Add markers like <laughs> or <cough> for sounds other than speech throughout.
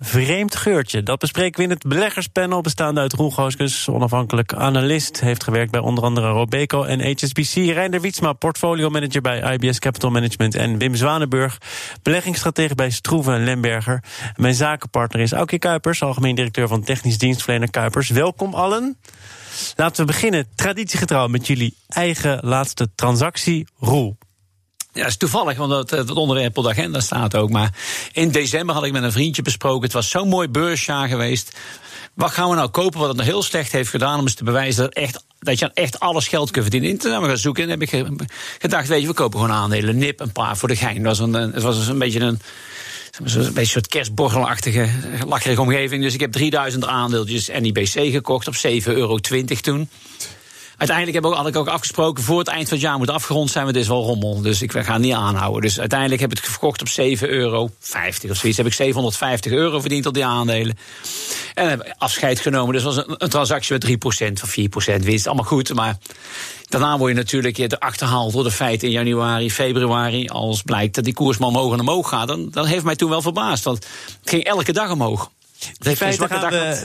vreemd geurtje. Dat bespreken we in het beleggerspanel, bestaande uit Roel Gooskes, onafhankelijk analist. Heeft gewerkt bij onder andere Robeco en HSBC. Reinder Wietsma, portfolio manager bij IBS Capital Management. En Wim Zwanenburg, beleggingsstratege bij Stroeven en Lemberger. Mijn zakenpartner is Aukje Kuipers, algemeen directeur van technisch dienstverlener Kuipers. Welkom allen. Laten we beginnen, traditiegetrouw, met jullie eigen laatste transactie, Roel. Ja, dat is toevallig, want het, het onderwerp op de agenda staat ook. Maar in december had ik met een vriendje besproken. Het was zo'n mooi beursjaar geweest. Wat gaan we nou kopen wat het nog heel slecht heeft gedaan... om eens te bewijzen dat, echt, dat je echt alles geld kunt verdienen. Internet gaan zoeken en heb ik gedacht... weet je, we kopen gewoon aandelen, nip, een paar voor de gein. Het was een, het was een beetje een... Beetje een soort kerstborrelachtige, lacherige omgeving. Dus ik heb 3000 aandeeltjes NIBC gekocht op 7,20 euro toen. Uiteindelijk heb ik, had ik ook afgesproken, voor het eind van het jaar moet afgerond zijn, maar dit is wel rommel. Dus ik ga het niet aanhouden. Dus uiteindelijk heb ik het verkocht op 7,50 euro of zoiets. Heb ik 750 euro verdiend op die aandelen. En heb afscheid genomen. Dus was een, transactie met 3% of 4% winst. Allemaal goed, maar Daarna word je natuurlijk achterhaald door de feiten in januari, februari. Als blijkt dat die koers maar omhoog en omhoog gaat. Dan, dan heeft mij toen wel verbaasd. Want het ging elke dag omhoog.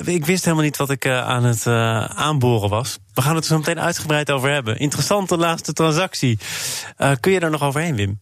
We, ik wist helemaal niet wat ik uh, aan het uh, aanboren was. We gaan het er zo meteen uitgebreid over hebben. Interessante laatste transactie. Uh, kun je daar nog overheen, Wim?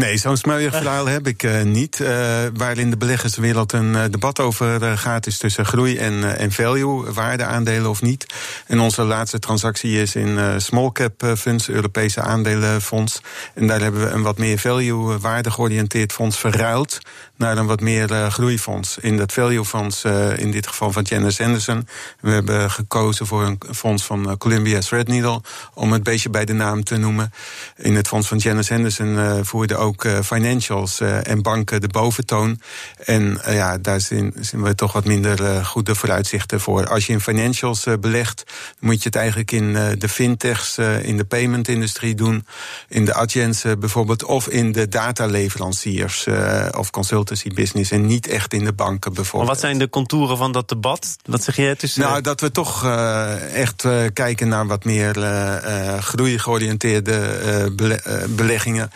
Nee, zo'n smeuig verhaal heb ik uh, niet. Uh, waar in de beleggerswereld een uh, debat over gaat, is tussen groei en, en value, waardeaandelen of niet. En onze laatste transactie is in small cap funds, Europese aandelenfonds. En daar hebben we een wat meer value, waarde georiënteerd fonds verruild naar een wat meer groeifonds. In dat value fonds, in dit geval van Janus Anderson. We hebben gekozen voor een fonds van Columbia Threadneedle, om het beetje bij de naam te noemen. In het fonds van Janus Anderson voerde ook uh, financials uh, en banken de boventoon. En uh, ja, daar zien, we toch wat minder goede vooruitzichten voor. Als je in financials belegt, moet je het eigenlijk in de fintechs, in de payment-industrie doen. In de agency bijvoorbeeld, of in de dataleveranciers of consultancy business. En niet echt in de banken bijvoorbeeld. Maar wat zijn de contouren van dat debat? Wat zeg jij tussen. Nou, dat we toch echt kijken naar wat meer groei georiënteerde beleggingen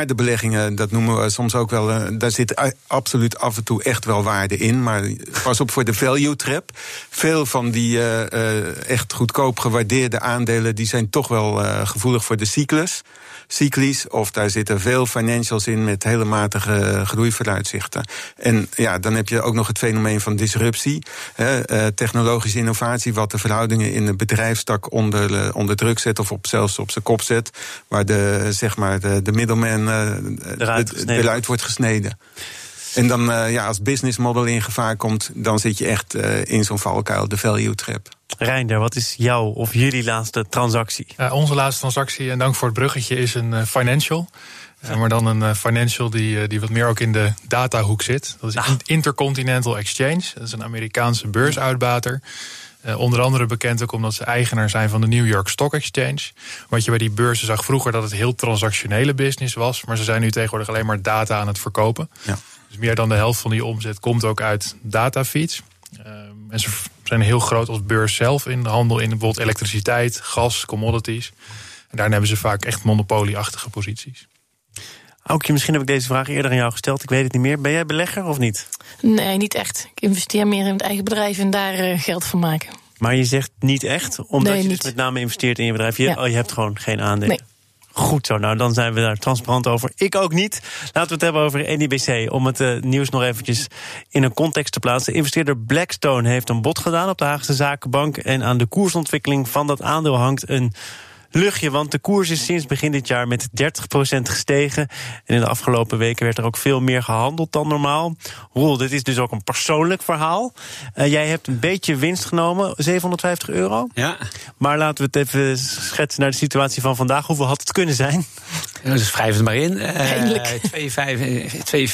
waardebeleggingen, dat noemen we soms ook wel. Uh, daar zit absoluut af en toe echt wel waarde in. Maar pas op voor de value trap. Veel van die uh, echt goedkoop gewaardeerde aandelen, die zijn toch wel gevoelig voor de cyclus cyclisch. Of daar zitten veel financials in met hele matige groeivooruitzichten. En ja, dan heb je ook nog het fenomeen van disruptie. Hè, technologische innovatie, wat de verhoudingen in de bedrijfstak onder, onder druk zet of op, zelfs op zijn kop zet. Waar de, zeg maar, de, de eruit, eruit wordt gesneden. En dan, uh, ja, als business model in gevaar komt, dan zit je echt uh, in zo'n valkuil, de value trap. Reinder, wat is jouw of jullie laatste transactie? Uh, onze laatste transactie, en dank voor het bruggetje, is een financial. maar dan een financial die, die wat meer ook in de datahoek zit. Dat is ah. Intercontinental Exchange. Dat is een Amerikaanse beursuitbater. Onder andere bekend ook omdat ze eigenaar zijn van de New York Stock Exchange. Wat je bij die beurzen zag vroeger dat het heel transactionele business was. Maar ze zijn nu tegenwoordig alleen maar data aan het verkopen. Ja. Dus meer dan de helft van die omzet komt ook uit datafeeds. Uh, en ze zijn heel groot als beurs zelf in de handel in bijvoorbeeld elektriciteit, gas, commodities. En daarin hebben ze vaak echt monopolieachtige posities. Aukje, misschien heb ik deze vraag eerder aan jou gesteld. Ik weet het niet meer. Ben jij belegger of niet? Nee, niet echt. Ik investeer meer in het eigen bedrijf en daar uh, geld van maken. Maar je zegt niet echt, omdat nee, je dus met name investeert in je bedrijf. Je, oh, je hebt gewoon geen aandelen. Nee. Goed zo, nou dan zijn we daar transparant over. Ik ook niet. Laten we het hebben over NIBC. Om het uh, nieuws nog eventjes in een context te plaatsen. Investeerder Blackstone heeft een bod gedaan op de Haagse Zakenbank. En aan de koersontwikkeling van dat aandeel hangt een luchtje. Want de koers is sinds begin dit jaar met 30% gestegen. En in de afgelopen weken werd er ook veel meer gehandeld dan normaal. Roel, dit is dus ook een persoonlijk verhaal. Uh, jij hebt een beetje winst genomen, 750 euro. Ja. Maar laten we het even schetsen naar de situatie van vandaag. Hoeveel had het kunnen zijn? Ja, dus wrijf het maar in. Uh, 2,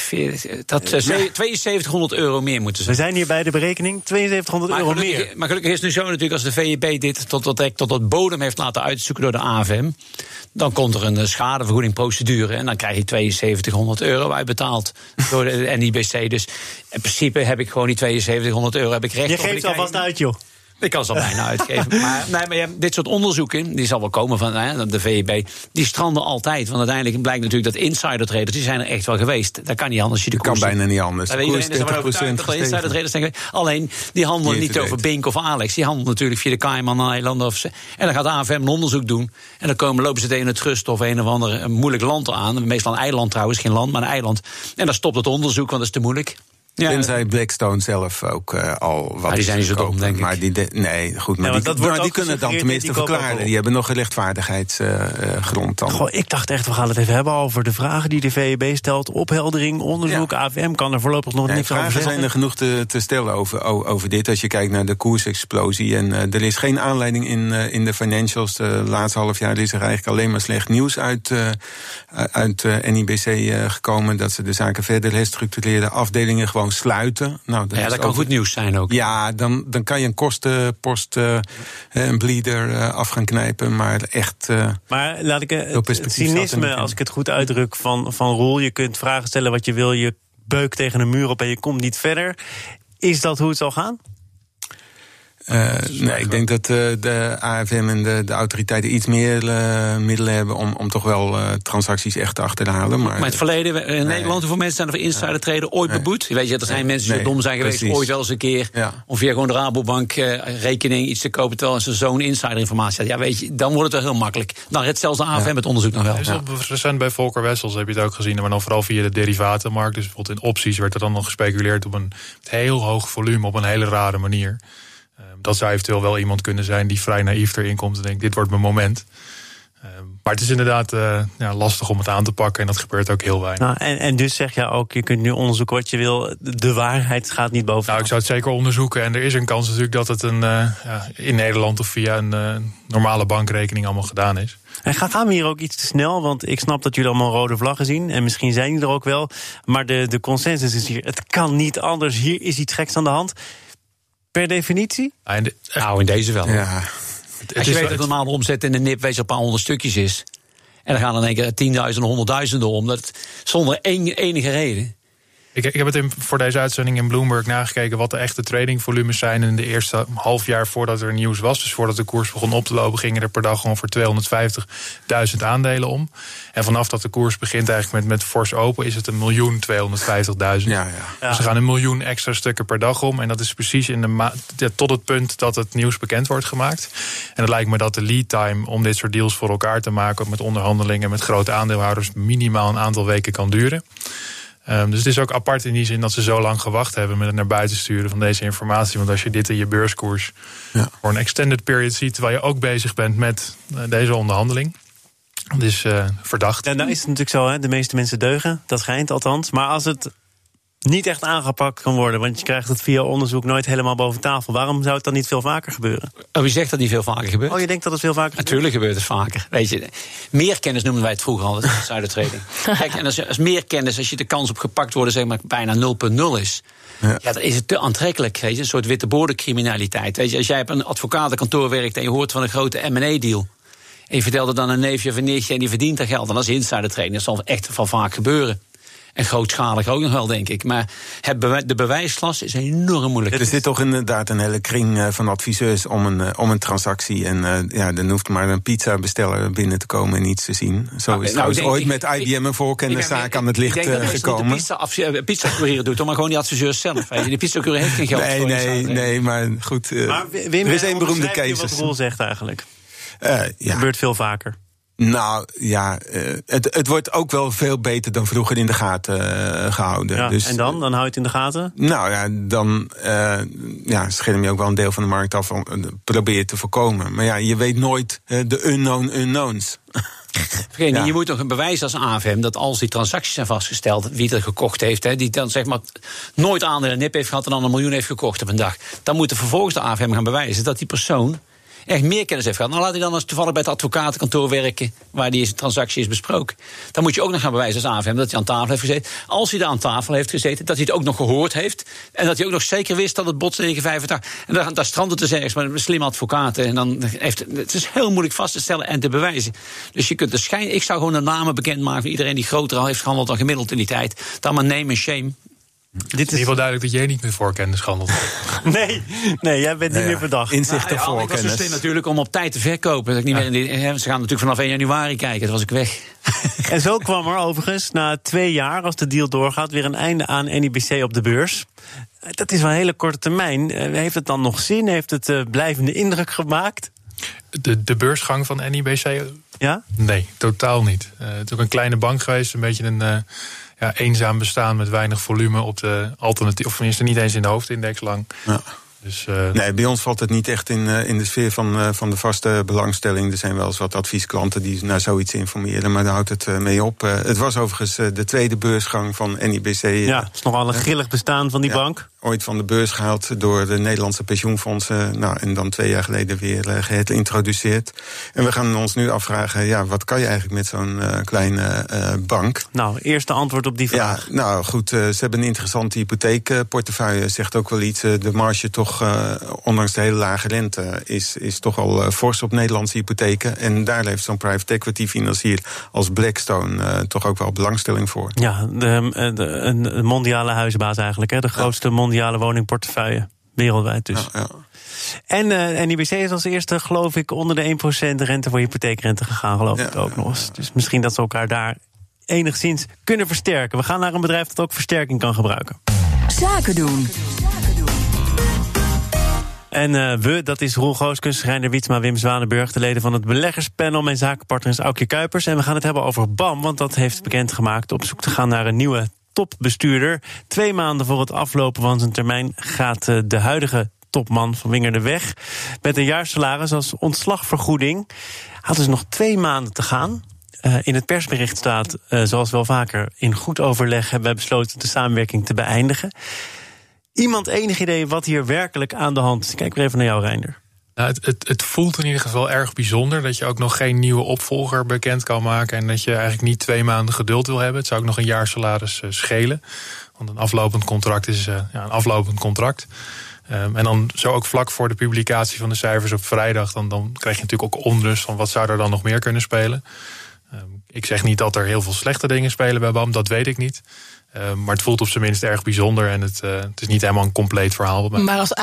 dat, uh, 7200 euro meer moeten ze. We zijn hier bij de berekening, 7200 euro meer. Maar gelukkig is het nu zo natuurlijk als de VEB dit tot, tot, tot het bodem heeft laten uitzoeken door de AFM. Dan komt er een schadevergoedingprocedure en dan krijg je 7200 euro uitbetaald <laughs> door de NIBC. Dus in principe heb ik gewoon die 7200 euro heb ik recht Je geeft alvast uit, joh. Ik kan ze al bijna uitgeven. <laughs> Maar, nee, maar ja, dit soort onderzoeken, die zal wel komen van hè, de VEB, die stranden altijd. Want uiteindelijk blijkt natuurlijk dat insider traders, die zijn er echt wel geweest. Dat kan niet anders. Je de kan bijna niet anders. De iedereen is ervan overtuigd dat insider traders zijn Alleen, die handelen niet over Bink of Alex. Die handelen natuurlijk via de Cayman-eilanden. Of, en dan gaat de AFM een onderzoek doen. En dan komen, lopen ze tegen het rust of een of ander moeilijk land aan. Meestal een eiland trouwens, geen land, maar een eiland. En dan stopt het onderzoek, want dat is te moeilijk. Ja, Tenzij Blackstone zelf ook uh, al wat. Maar die zijn niet zo dom, denk ik. Maar die nee, goed. Maar die, maar die kunnen het dan tenminste verklaren. Die hebben nog een rechtvaardigheidsgrond dan. Goh, ik dacht echt, we gaan het even hebben over de vragen die de VEB stelt. Opheldering, onderzoek. AFM kan er voorlopig nog niks over zeggen. zijn er genoeg te, te stellen over, over dit. Als je kijkt naar de koersexplosie. En uh, er is geen aanleiding in, uh, in de financials. De laatste half jaar is er eigenlijk alleen maar slecht nieuws uit, uit NIBC gekomen. Dat ze de zaken verder herstructureren. Afdelingen gewoon sluiten. Nou, dat ja, dat kan goed nieuws zijn ook. Ja, dan, dan kan je een kostenpost, uh, een bleeder uh, af gaan knijpen. Maar echt. Uh, maar laat ik het cynisme, als ik het goed uitdruk, van, van Roel. Je kunt vragen stellen wat je wil. Je beukt tegen een muur op en je komt niet verder. Is dat hoe het zal gaan? Uh, nee, ik denk dat uh, de AFM en de, de autoriteiten iets meer uh, middelen hebben om, om toch wel transacties echt te achterhalen. Maar, maar het verleden, in Nederland, hoeveel mensen zijn er voor insider treden ooit nee. beboet? Weet je, er zijn mensen die dom zijn geweest ooit wel eens een keer. Ja. Of via gewoon de Rabobank rekening iets te kopen terwijl ze zo'n insider informatie had. Ja, weet je, dan wordt het wel heel makkelijk. Dan redt zelfs de AFM het onderzoek nog wel. Ja. Recent bij Volker Wessels heb je het ook gezien, maar dan vooral via de derivatenmarkt. Dus bijvoorbeeld in opties werd er dan nog gespeculeerd op een heel hoog volume op een hele rare manier. Ehm, dat zou eventueel wel iemand kunnen zijn die vrij naïef erin komt en denkt: dit wordt mijn moment. Ehm, maar het is inderdaad uh, ja, lastig om het aan te pakken en dat gebeurt ook heel weinig. Nou, en, en dus zeg je ook, je kunt nu onderzoeken wat je wil. De waarheid gaat niet boven. Nou, ik zou het zeker onderzoeken. En er is een kans natuurlijk dat het een, uh, ja, in Nederland of via een uh, normale bankrekening allemaal gedaan is. En gaan we hier ook iets te snel? Want ik snap dat jullie allemaal rode vlaggen zien. En misschien zijn die er ook wel. Maar de, de consensus is hier: het kan niet anders. Hier is iets geks aan de hand. Per definitie? nou, in deze wel. Ja. Als je weet dat normaal de omzet in de NIP wees een paar honderd stukjes is. En dan gaan dan één keer tienduizenden, honderdduizenden om. Dat, zonder enige reden. Ik, ik heb het in, voor deze uitzending in Bloomberg nagekeken wat de echte tradingvolumes zijn in de eerste half jaar voordat er nieuws was. Dus voordat de koers begon op te lopen, gingen er per dag ongeveer 250.000 aandelen om. En vanaf dat de koers begint eigenlijk met, met fors open, is het een miljoen 250.000. Ja, ja. Dus er gaan een miljoen extra stukken per dag om. En dat is precies in de ma ja, tot het punt dat het nieuws bekend wordt gemaakt. En het lijkt me dat de lead time om dit soort deals voor elkaar te maken, met onderhandelingen met grote aandeelhouders, minimaal een aantal weken kan duren. Um, dus het is ook apart in die zin dat ze zo lang gewacht hebben met het naar buiten sturen van deze informatie. Want als je dit in je beurskoers ja. voor een extended period ziet, terwijl je ook bezig bent met uh, deze onderhandeling. Dus uh, verdacht. En nou is het natuurlijk zo, hè? de meeste mensen deugen. Dat schijnt althans. Maar als het niet echt aangepakt kan worden. Want je krijgt het via onderzoek nooit helemaal boven tafel. Waarom zou het dan niet veel vaker gebeuren? Oh, wie zegt dat niet veel vaker gebeurt? Oh, je denkt dat het veel vaker gebeurt? Natuurlijk gebeurt het vaker. Weet je, meer kennis noemen wij het vroeger al, <laughs> zuidertreding. Kijk, en als, als meer kennis, als je de kans op gepakt worden zeg maar bijna 0,0 is... Ja. ja, dan is het te aantrekkelijk. Weet je? Een soort witte criminaliteit. Weet je, als jij op een advocatenkantoor werkt en je hoort van een grote M&A-deal... en je vertelt dan een neefje of een nichtje en die verdient daar geld... dan is insider trading. Dat zal echt van vaak gebeuren. En grootschalig ook nog wel, denk ik. Maar het de bewijslast is enorm moeilijk. Er zit toch inderdaad een hele kring eh, van adviseurs om een, eh, om een transactie. En uh, ja, dan hoeft maar een pizza besteller binnen te komen en iets te zien. Zo nou, is nou, het ooit met IBM een voorkenniszaak aan het licht ik denk gekomen. Dat de pizza, pizza doet, maar gewoon die adviseurs zelf. De pizza heeft geen geld Nee, nee, nee, maar goed. maar Wim, er is één beroemde case. Wat Roel zegt eigenlijk. ja. gebeurt veel vaker. Nou ja, uh, het, het wordt ook wel veel beter dan vroeger in de gaten uh, gehouden. Ja, dus, en dan? Dan hou je het in de gaten? Nou ja, dan uh, ja, scherm je ook wel een deel van de markt af. Probeer te voorkomen. Maar ja, je weet nooit de unknown unknowns. <laughs> Vergeet ja. je moet toch een bewijs als AFM dat als die transacties zijn vastgesteld, wie er gekocht heeft, hè, die dan zeg maar nooit aandelen nip heeft gehad en dan een miljoen heeft gekocht op een dag. Dan moet er vervolgens de AFM gaan bewijzen dat die persoon echt meer kennis heeft gehad. Nou, laat hij dan als toevallig bij het advocatenkantoor werken... waar die transactie is besproken. Dan moet je ook nog gaan bewijzen als AFM dat hij aan tafel heeft gezeten. Als hij daar aan tafel heeft gezeten, dat hij het ook nog gehoord heeft... en dat hij ook nog zeker wist dat het bot tegen 85... en daar, daar strandt het dus ergens met een slimme advocaat. En dan heeft, het is heel moeilijk vast te stellen en te bewijzen. Dus je kunt de schijn... Ik zou gewoon de namen bekendmaken van iedereen die groter al heeft gehandeld dan gemiddeld in die tijd. Dan maar name en shame. Dit is in ieder geval duidelijk dat jij niet meer voorkennis schandelt. <laughs> nee, nee, jij bent niet meer verdacht. Inzicht nou, ja, voorkennis. Het was natuurlijk om op tijd te verkopen. Dat ik niet meer ze gaan natuurlijk vanaf 1 januari kijken. Dat was ik weg. <laughs> en zo kwam er overigens na twee jaar, als de deal doorgaat, weer een einde aan NIBC op de beurs. Dat is wel een hele korte termijn. Eh, heeft het dan nog zin? Heeft het uh, blijvende indruk gemaakt? De, de beursgang van NIBC? Ja? Nee, totaal niet. Uh, het is ook een kleine bank geweest, een beetje een uh, ja, eenzaam bestaan met weinig volume op de alternatief, of tenminste niet eens in de hoofdindex lang. Ja. Dus, uh... Nee, bij ons valt het niet echt in, uh, in de sfeer van, uh, van de vaste belangstelling. Er zijn wel eens wat adviesklanten die naar zoiets informeren, maar daar houdt het mee op. het was overigens de tweede beursgang van NIBC. ja, het is nogal een grillig bestaan van die ja. bank ooit van de beurs gehaald door de Nederlandse pensioenfondsen. Nou, en dan twee jaar geleden weer geïntroduceerd. En we gaan ons nu afvragen, ja, wat kan je eigenlijk met zo'n kleine bank? Nou, eerste antwoord op die vraag. Ja, nou goed, ze hebben een interessante hypotheekportefeuille. Zegt ook wel iets. de marge toch, ondanks de hele lage rente, is, is toch al fors op Nederlandse hypotheken. En daar heeft zo'n private equity financier als Blackstone toch ook wel belangstelling voor. Ja, de, de, een mondiale huisbaas eigenlijk, hè? de grootste mondiale mondiale woningportefeuille. Wereldwijd dus. Ja, ja. En uh, eh, NIBC is als eerste, geloof ik, onder de 1% rente voor hypotheekrente gegaan, geloof ik ook nog eens. Dus misschien dat ze elkaar daar enigszins kunnen versterken. We gaan naar een bedrijf dat ook versterking kan gebruiken. Zaken doen. En uh, we, dat is Roel Gooskens, Reiner Wietsma, Wim Zwanenburg... de leden van het beleggerspanel. Mijn zakenpartner is Aukje Kuipers. En we gaan het hebben over BAM, want dat heeft bekendgemaakt... op zoek te gaan naar een nieuwe topbestuurder. Twee maanden voor het aflopen van zijn termijn gaat eh, de huidige topman van Winger de weg. Met een jaarsalaris als ontslagvergoeding. Had dus nog twee maanden te gaan. Uh, in het persbericht staat, zoals wel vaker, in goed overleg hebben wij besloten de samenwerking te beëindigen. Iemand enig idee wat hier werkelijk aan de hand is? Kijk weer even naar jou, Reinder. Nou, het, het, het, voelt in ieder geval erg bijzonder dat je ook nog geen nieuwe opvolger bekend kan maken. En dat je eigenlijk niet twee maanden geduld wil hebben. Het zou ook nog een jaar salaris uh, schelen. Want een aflopend contract is uh, ja, een aflopend contract. Um, en dan zo ook vlak voor de publicatie van de cijfers op vrijdag, dan, dan krijg je natuurlijk ook onrust van wat zou er dan nog meer kunnen spelen. Um, ik zeg niet dat er heel veel slechte dingen spelen bij BAM, dat weet ik niet. Uh, maar het voelt op zijn minst erg bijzonder en het, uh, het is niet helemaal een compleet verhaal. Maar als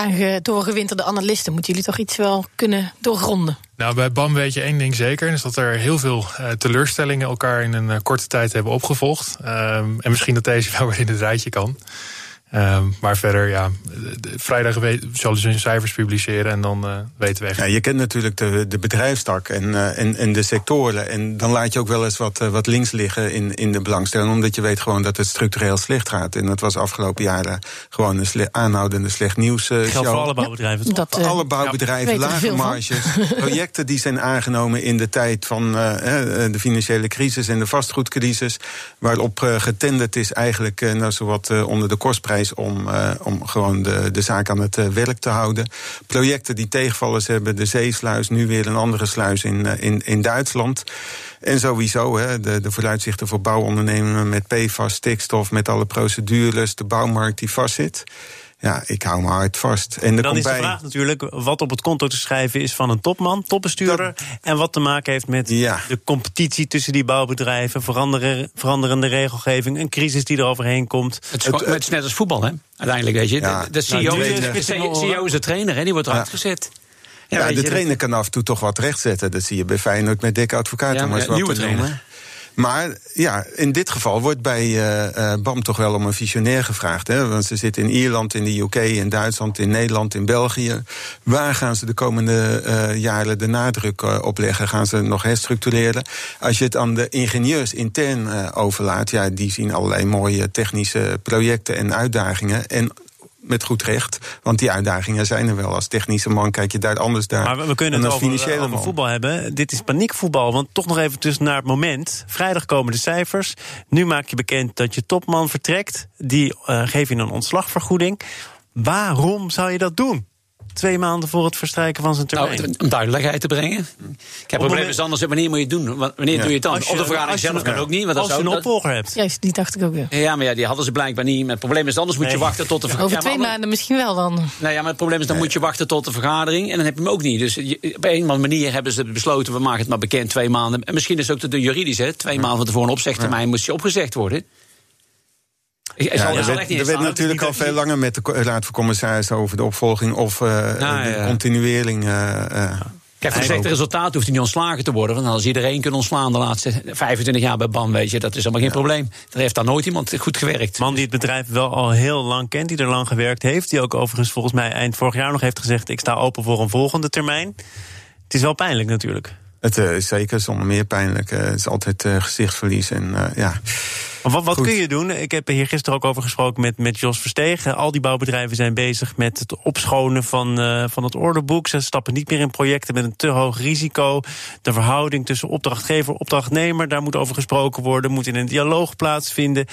doorgewinterde analisten moeten jullie toch iets wel kunnen doorgronden? Nou, bij BAM weet je één ding zeker. is dat er heel veel uh, teleurstellingen elkaar in een korte tijd hebben opgevolgd. Ehm, en misschien dat deze <laughs> wel weer in het rijtje kan. Uh, maar verder, ja, vrijdag zullen ze hun cijfers publiceren en dan uh, weten we echt. Ja, je kent natuurlijk de, de bedrijfstak en, uh, en, en de sectoren. En dan laat je ook wel eens wat, uh, wat links liggen in, in de belangstelling. Omdat je weet gewoon dat het structureel slecht gaat. En dat was afgelopen jaren gewoon een sle aanhoudende slecht nieuws. Uh, Geldt voor alle bouwbedrijven. Dat, voor alle bouwbedrijven, ja, lage marges. <laughs> projecten die zijn aangenomen in de tijd van de financiële crisis en de vastgoedcrisis. Waarop getenderd is eigenlijk nou, zowat onder de kostprijs om, uh, om gewoon de, de zaak aan het uh, werk te houden. Projecten die tegenvallers hebben, de zeesluis, nu weer een andere sluis in, uh, in, in Duitsland. En sowieso hè, de, de vooruitzichten voor bouwondernemingen met PFAS, stikstof, met alle procedures, de bouwmarkt die vastzit. Ja, ik hou me hard vast. En dan is de vraag natuurlijk wat op het konto te schrijven is van een topman, topbestuurder. En wat te maken heeft met de competitie tussen die bouwbedrijven, veranderende regelgeving, een crisis die er overheen komt. Het, het, is net als voetbal, hè? Uiteindelijk, weet je. de, de, CEO, nou, is, de CEO is de trainer, hè? die wordt eruit gezet. Ja, de trainer kan af en toe toch wat rechtzetten. Dat zie je bij Feyenoord met dikke advocaten. Ja, maar, nieuwe trainer. Maar ja, in dit geval wordt bij uh, BAM toch wel om een visionair gevraagd. Hè? Want ze zitten in Ierland, in de UK, in Duitsland, in Nederland, in België. Waar gaan ze de komende uh, jaren de nadruk op leggen? Gaan ze nog herstructureren? Als je het aan de ingenieurs intern overlaat, ja, die zien allerlei mooie technische projecten en uitdagingen. En met goed recht. Want die uitdagingen zijn er wel. Als technische man kijk je daar anders naar. Maar we, kunnen het over, over voetbal hebben. Dit is paniekvoetbal. Want toch nog even tussen naar het moment. Vrijdag komen de cijfers. Nu maak je bekend dat je topman vertrekt. Die uh, geef je een ontslagvergoeding. Waarom zou je dat doen? Twee maanden voor het verstrijken van zijn termijn. Nou, om duidelijkheid te brengen. Ik heb probleem is anders, wanneer moet je het doen? Wanneer doe je het dan? Op de vergadering zelf kan ook niet. Want als je een opvolger hebt. Juist, die dacht ik ook weer. Ja, maar ja, die hadden ze blijkbaar niet. Maar het probleem is, anders moet je wachten tot de vergadering. Over twee maanden misschien wel dan. Nou ja, maar het probleem is, dan moet je wachten tot de vergadering. En dan heb je hem ook niet. Dus op een of andere manier hebben ze besloten, we maken het maar bekend twee maanden. En misschien is het ook de juridisch, hè. Twee maanden van tevoren een opzegtermijn moest je opgezegd worden. Er werd natuurlijk al veel langer met de Raad van Commissarissen over de opvolging of uh, de continuering. Uh, Kijk, voor slechte resultaat hoeft hij niet ontslagen te worden. Want als iedereen kunnen ontslaan de laatste 25 jaar bij BAM, weet je, dat is helemaal geen probleem. Er heeft daar nooit iemand goed gewerkt. Man die het bedrijf wel al heel lang kent, die er lang gewerkt heeft. Die ook overigens volgens mij eind vorig jaar nog heeft gezegd: ik sta open voor een volgende termijn. Het is wel pijnlijk natuurlijk. Het uh, is zeker zonder meer pijnlijk. Uh, het is altijd uh, gezichtsverlies. En ja. Wat, wat kun je doen? Ik heb hier gisteren ook over gesproken met, met Jos Verstegen. Al die bouwbedrijven zijn bezig met het opschonen van, uh, van het orderboek. Ze stappen niet meer in projecten met een te hoog risico. De verhouding tussen opdrachtgever en opdrachtnemer, daar moet over gesproken worden. Moet in een dialoog plaatsvinden.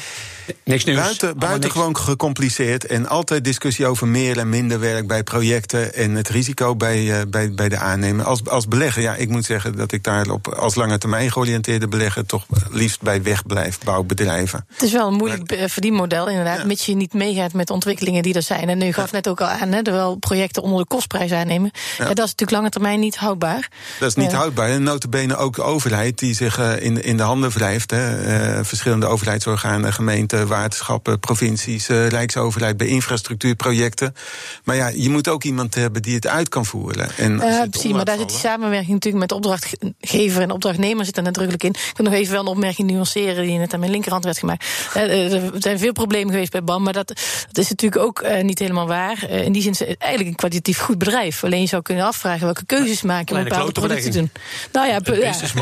Niks nieuws. Buiten, buitengewoon gecompliceerd. En altijd discussie over meer en minder werk bij projecten. En het risico bij, uh, bij, bij de aannemer. Als, als belegger, ja, ik moet zeggen dat ik daar op als lange termijn georiënteerde belegger toch liefst bij wegblijf, bouwbedrijven. Het is wel een moeilijk maar, verdienmodel, inderdaad. Ja. Mits je niet meegaat met ontwikkelingen die er zijn. En u gaf net ook al aan, hè, terwijl projecten onder de kostprijs aannemen. Ja. dat is natuurlijk lange termijn niet houdbaar. Dat is niet houdbaar. En notabene ook de overheid die zich uh, in, in de handen wrijft. Hè. Uh, verschillende overheidsorganen, gemeenten, waterschappen, provincies, uh, Rijksoverheid bij infrastructuurprojecten. Maar ja, je moet ook iemand hebben die het uit kan voeren. En precies, maar daar zit die samenwerking natuurlijk met opdrachtgever en opdrachtnemer zit er nadrukkelijk in. Ik wil nog even wel een opmerking nuanceren die net aan mijn linkerhand werd eh, er zijn veel problemen geweest bij BAM, maar dat, dat is natuurlijk ook uh, niet helemaal waar. Uh, in die zin is het eigenlijk een kwalitatief goed bedrijf. Alleen je zou kunnen afvragen welke keuzes maken om bepaalde producten te doen. Nou ja,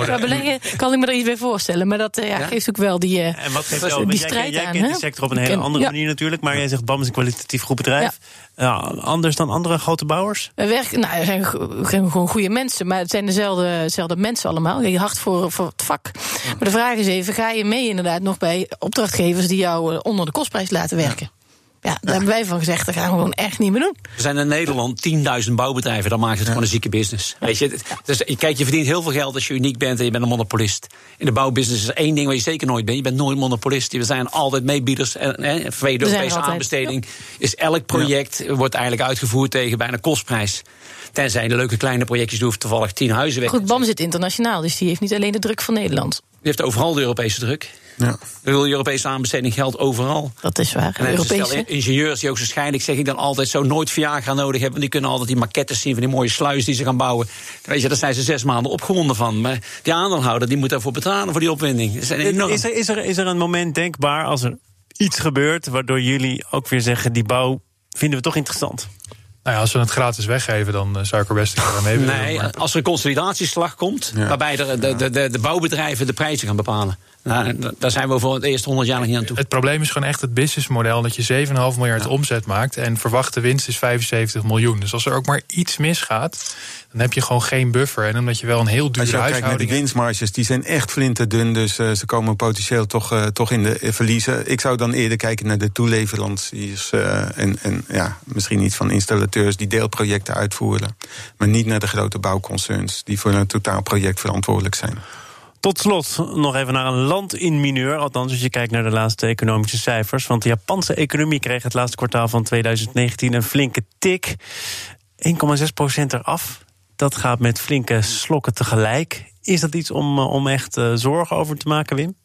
ja beleggen kan ik me er iets bij voorstellen. Maar dat ja, geeft ook wel die, en wat geeft jou, die strijd jij, jij kent de sector op een hele andere manier natuurlijk. Maar jij zegt BAM is een kwalitatief goed bedrijf. Ja, anders dan andere grote bouwers? We werken, nou, er zijn gewoon goede mensen, maar het zijn dezelfde, dezelfde mensen allemaal. Je hard voor, voor het vak. Maar de vraag is even: ga je mee inderdaad nog bij opdrachtgevers die jou eh, onder de kostprijs laten werken? Ja, daar hebben wij van gezegd, dat gaan we gewoon echt niet meer doen. Er zijn in Nederland 10.000 bouwbedrijven, dan maakt het gewoon een zieke business. Weet je, dus, kijk, je verdient heel veel geld als je uniek bent en je bent een monopolist. In de bouwbusiness is één ding waar je zeker nooit bent. Je bent nooit monopolist. We zijn altijd meebieders. En hè, de Europese aanbesteding is elk project wordt eigenlijk uitgevoerd tegen bijna kostprijs. Tenzij de leuke kleine projectjes doen toevallig tien huizen weg. Goed, BAM zit internationaal, dus die heeft niet alleen de druk van Nederland. Die heeft overal de Europese druk. Ja. De Europese aanbesteding geldt overal. Dat is waar. En Europese. ingenieurs die ook waarschijnlijk, zeg ik dan altijd, zo nooit Viagra nodig hebben. Want die kunnen altijd die maquettes zien van die mooie sluis die ze gaan bouwen. Weet je, daar zijn ze zes maanden opgewonden van. Maar die aandeelhouder die moet daarvoor betalen voor die opwinding. Is er, is, er, is er een moment denkbaar als er iets gebeurt waardoor jullie ook weer zeggen: die bouw vinden we toch interessant? Nou ja, als we het gratis weggeven, dan eh, zou ik er best een keer mee willen Nee, als er een consolidatieslag komt, waarbij de, de, de, de bouwbedrijven de prijzen gaan bepalen. Nou, daar zijn we voor het eerste 100 jaar nog niet aan toe. Het probleem is gewoon echt het businessmodel dat je 7,5 miljard omzet maakt en verwachte winst is 75 miljoen. Dus als er ook maar iets misgaat, dan heb je gewoon geen buffer. En omdat je wel een heel duur huishouding... Als je kijkt naar de winstmarges, die zijn echt flinterdun. Dus uh, ze komen potentieel toch, uh, toch in de verliezen. Ik zou dan eerder kijken naar de toeleveranciers. Uh, en, en ja, misschien niet van installateurs die deelprojecten uitvoeren. Maar niet naar de grote bouwconcerns die voor een totaalproject verantwoordelijk zijn. Tot slot nog even naar een land in mineur. Althans, als je kijkt naar de laatste economische cijfers. Want de Japanse economie kreeg het laatste kwartaal van 2019 een flinke tik. 1,6 procent eraf. Dat gaat met flinke slokken tegelijk. Is dat iets om, eh, om echt uh, zorgen over te maken, Wim?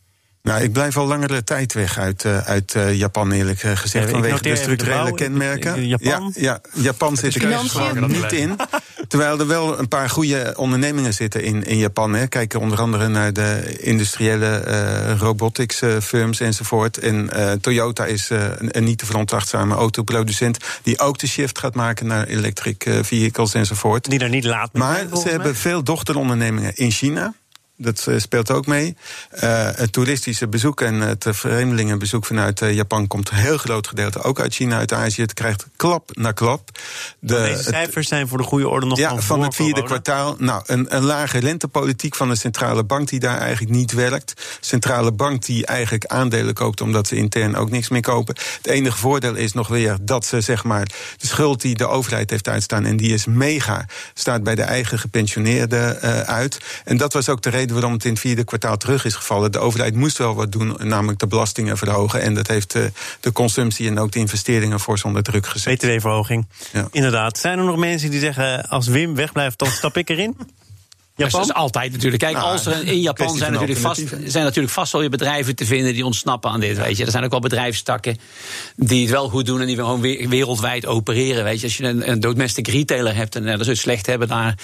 Nou, ik blijf al langere tijd weg uit, uh, uit uh, Japan, eerlijk gezegd, ja, vanwege de structurele de kenmerken. Japan? Ja, ja, Japan zit er niet in. <laughs> Terwijl er wel een paar goede ondernemingen zitten in, in Japan. Hè. Kijk onder andere naar de industriële uh, robotics firms enzovoort. En Toyota is een, een, niet te veronachtzame autoproducent... die ook de shift gaat maken naar electric vehicles enzovoort. Die er niet laat Maar ze hebben veel dochterondernemingen in China... Dat eh, speelt ook mee. Uh, het toeristische bezoek en het vreemdelingenbezoek vanuit uh, Japan komt een heel groot gedeelte ook uit China, uit Azië. Het krijgt klap na klap. De, deze cijfers zijn voor de goede orde nog ja, van, van het vierde kwartaal. Nou, een, een lage rentepolitiek van de centrale bank die daar eigenlijk niet werkt. Centrale bank die eigenlijk aandelen koopt omdat ze intern ook niks meer kopen. Het enige voordeel is nog weer dat ze zeg maar de schuld die de overheid heeft uitstaan en die is mega, staat bij de eigen gepensioneerden uh, uit. En dat was ook de reden waarom het in het vierde kwartaal terug is gevallen. De overheid moest wel wat doen, namelijk de belastingen verhogen. En dat heeft de, de consumptie en ook de investeringen voor onder druk gezet. BTW-verhoging. Ja. Inderdaad. Zijn er nog mensen die zeggen: als Wim wegblijft, dan stap ik erin? <laughs> Japan? Dat is altijd natuurlijk. Kijk, nou, als er in Japan zijn natuurlijk, vast, zijn natuurlijk vast wel je bedrijven te vinden die ontsnappen aan dit. Weet je. Er zijn ook wel bedrijfstakken die het wel goed doen en die gewoon wereldwijd opereren. Weet je. Als je een, een domestic retailer hebt en dat is het slecht hebben daar.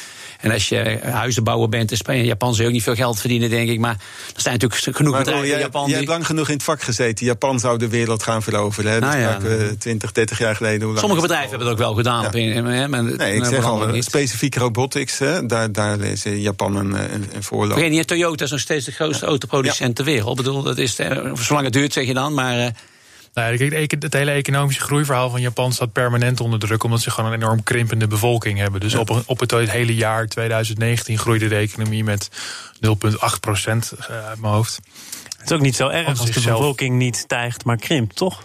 En als je huizenbouwer bent in Japan zul je ook niet veel geld verdienen, denk ik. Maar er zijn natuurlijk genoeg bedrijven in Japan. Je hebt lang genoeg in het vak gezeten. Japan zou de wereld gaan veroveren. Hè? Nou, ja. 20, 30 jaar geleden. Sommige bedrijven hebben het ook wel gedaan. Nee, ik zeg al, specifiek robotics, hè? Daar, daar Japan een, een, een voorloper. niet, Toyota is nog steeds de grootste autoproducent ter wereld. Ik bedoel, dat is, eh, zolang het duurt zeg je dan, maar... Uh, nou, het hele economische groeiverhaal van Japan staat permanent onder druk, omdat ze gewoon een enorm krimpende bevolking hebben. Dus op, op het hele jaar 2019 groeide de economie met 0,8 procent uit mijn hoofd. Het is ook niet zo erg als de bevolking niet stijgt, maar krimpt, toch?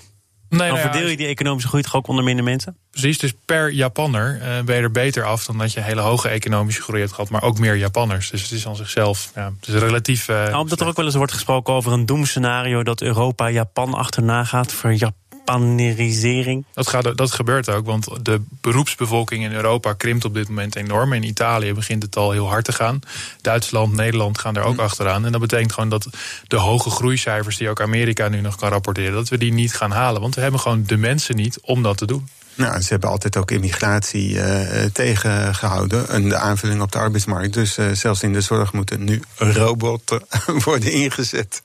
Nee, dan nou verdeel je die economische groei toch ook onder minder mensen? Precies, dus per Japanner uh, ben je er beter af dan dat je hele hoge economische groei hebt gehad, maar ook meer Japanners. Dus het is aan zichzelf, ja, het is relatief. Uh, nou, omdat er ook wel eens wordt gesproken over een doemscenario dat Europa Japan achterna gaat voor Japan Japanerisering? Dat, gaat, dat gebeurt ook, want de beroepsbevolking in Europa krimpt op dit moment enorm. In Italië begint het al heel hard te gaan. Duitsland, Nederland gaan er ook hm. achteraan. En dat betekent gewoon dat de hoge groeicijfers die ook Amerika nu nog kan rapporteren, dat we die niet gaan halen. Want we hebben gewoon de mensen niet om dat te doen. Nou, ze hebben altijd ook immigratie uh, tegengehouden. En de aanvulling op de arbeidsmarkt. Dus uh, zelfs in de zorg moeten nu robotten <laughs> worden ingezet.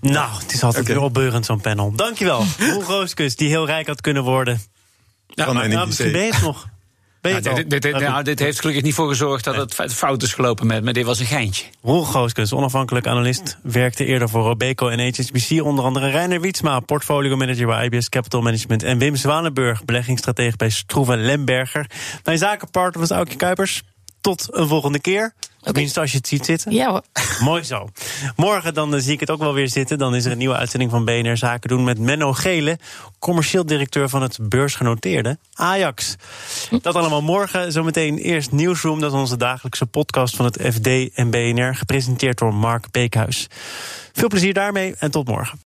Nou, het is altijd okay. weer opbeurend zo'n panel. Dankjewel, <laughs> Roel Rooskus, die heel rijk had kunnen worden. Ja, maar nou, misschien ben je het nog. Nou, dit, dit, nou, dit, heeft gelukkig niet voor gezorgd dat het fout is gelopen met me. Dit was een geintje. Roel Gooskens, onafhankelijk analist, werkte eerder voor Robeco en HSBC. Onder andere Reiner Wietsma, portfolio manager bij IBS Capital Management. En Wim Zwanenburg, beleggingsstratege bij Stroeven Lemberger. Mijn zakenpartner was Aukje Kuipers. Tot een volgende keer. Tenminste, als je het ziet zitten. Ja hoor. Mooi zo. Morgen dan eh, zie ik het ook wel weer zitten. Dan is er een nieuwe uitzending van BNR Zaken doen met Menno Gele, commercieel directeur van het beursgenoteerde Ajax. Dat allemaal morgen. Zometeen eerst Nieuwsroom, dat is onze dagelijkse podcast van het FD en BNR, gepresenteerd door Mark Beekhuis. Veel plezier daarmee en tot morgen.